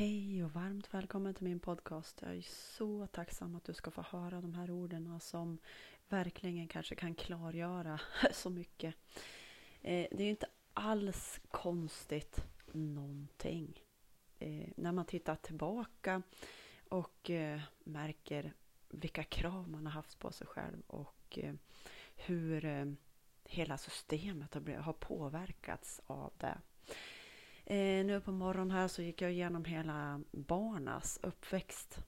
Hej och varmt välkommen till min podcast. Jag är så tacksam att du ska få höra de här orden som verkligen kanske kan klargöra så mycket. Eh, det är ju inte alls konstigt någonting. Eh, när man tittar tillbaka och eh, märker vilka krav man har haft på sig själv och hur hela systemet har påverkats av det. Eh, nu på morgonen här så gick jag igenom hela barnas uppväxt.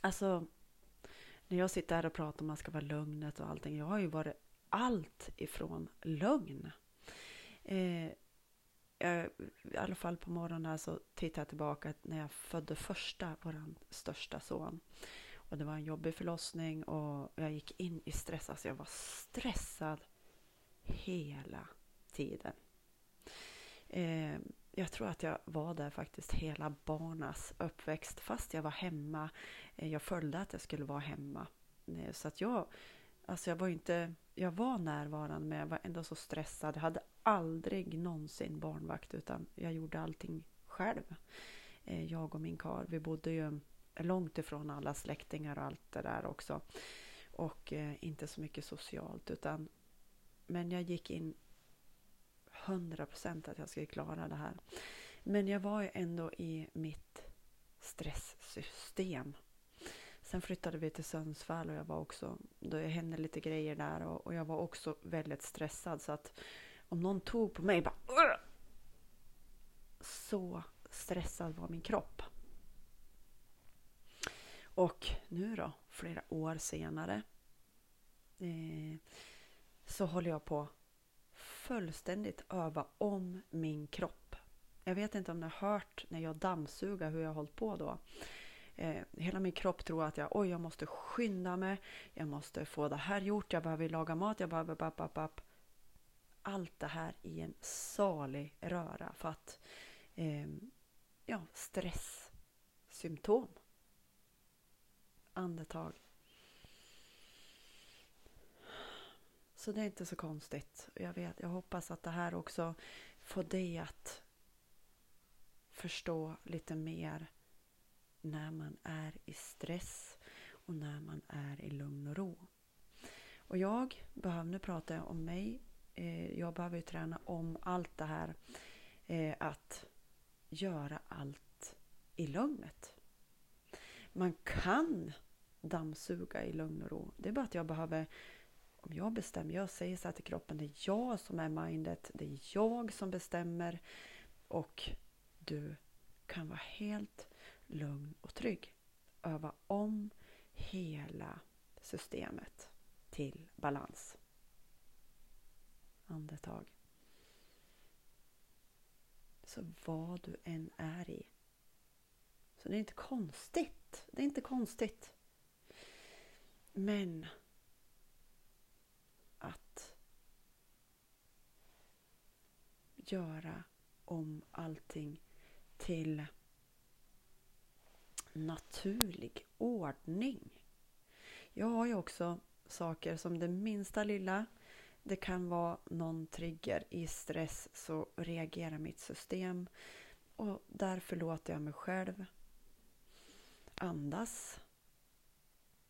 Alltså, när jag sitter här och pratar om att man ska vara lugnet och allting. Jag har ju varit allt ifrån lugn. Eh, jag, I alla fall på morgonen här så tittar jag tillbaka när jag födde första, vår största son. Och det var en jobbig förlossning och jag gick in i stress. Alltså jag var stressad hela tiden. Eh, jag tror att jag var där faktiskt hela barnas uppväxt fast jag var hemma. Eh, jag följde att jag skulle vara hemma. Eh, så att jag, alltså jag var inte, jag var närvarande men jag var ändå så stressad. Jag hade aldrig någonsin barnvakt utan jag gjorde allting själv. Eh, jag och min kar, vi bodde ju långt ifrån alla släktingar och allt det där också. Och eh, inte så mycket socialt utan men jag gick in 100 procent att jag skulle klara det här. Men jag var ju ändå i mitt stresssystem. Sen flyttade vi till Sundsvall och jag var också, det hände lite grejer där och, och jag var också väldigt stressad så att om någon tog på mig bara Åh! så stressad var min kropp. Och nu då, flera år senare, eh, så håller jag på fullständigt öva om min kropp. Jag vet inte om ni har hört när jag dammsuger hur jag har hållit på då. Eh, hela min kropp tror att jag, oj, jag måste skynda mig. Jag måste få det här gjort. Jag behöver laga mat. Jag behöver bap, bap, bap. Allt det här i en salig röra för att eh, ja, stresssymptom. Andetag. Så det är inte så konstigt. Jag, vet, jag hoppas att det här också får dig att förstå lite mer när man är i stress och när man är i lugn och ro. Och jag behöver, nu pratar jag om mig, eh, jag behöver träna om allt det här eh, att göra allt i lugnet. Man kan dammsuga i lugn och ro. Det är bara att jag behöver om jag bestämmer, jag säger så här till kroppen, det är jag som är mindet, det är jag som bestämmer och du kan vara helt lugn och trygg. Öva om hela systemet till balans. Andetag. Så vad du än är i. Så det är inte konstigt. Det är inte konstigt. Men göra om allting till naturlig ordning. Jag har ju också saker som det minsta lilla. Det kan vara någon trigger i stress så reagerar mitt system och därför låter jag mig själv andas.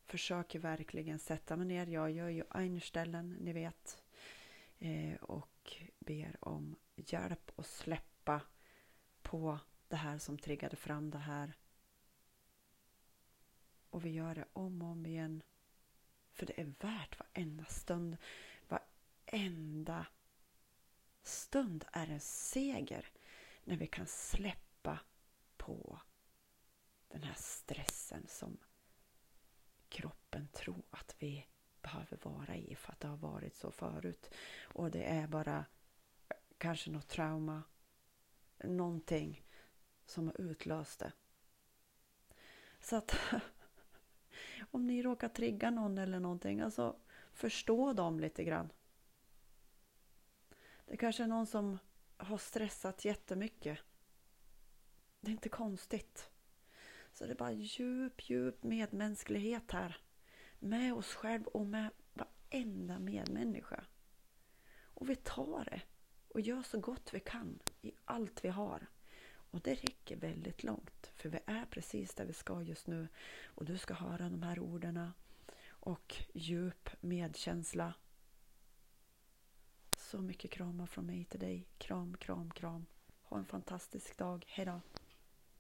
Försöker verkligen sätta mig ner. Jag gör ju Einstellen, ni vet. Eh, och ber om hjälp att släppa på det här som triggade fram det här. Och vi gör det om och om igen. För det är värt varenda stund. Varenda stund är en seger när vi kan släppa på den här stressen som kroppen tror att vi behöver vara i för att det har varit så förut. Och det är bara kanske något trauma, någonting som har utlöst det. Så att om ni råkar trigga någon eller någonting, alltså förstå dem lite grann. Det kanske är någon som har stressat jättemycket. Det är inte konstigt. Så det är bara djup, djup medmänsklighet här. Med oss själv och med varenda medmänniska. Och vi tar det och gör så gott vi kan i allt vi har. Och det räcker väldigt långt, för vi är precis där vi ska just nu. Och du ska höra de här orden och djup medkänsla. Så mycket kramar från mig till dig. Kram, kram, kram. Ha en fantastisk dag. Hejdå!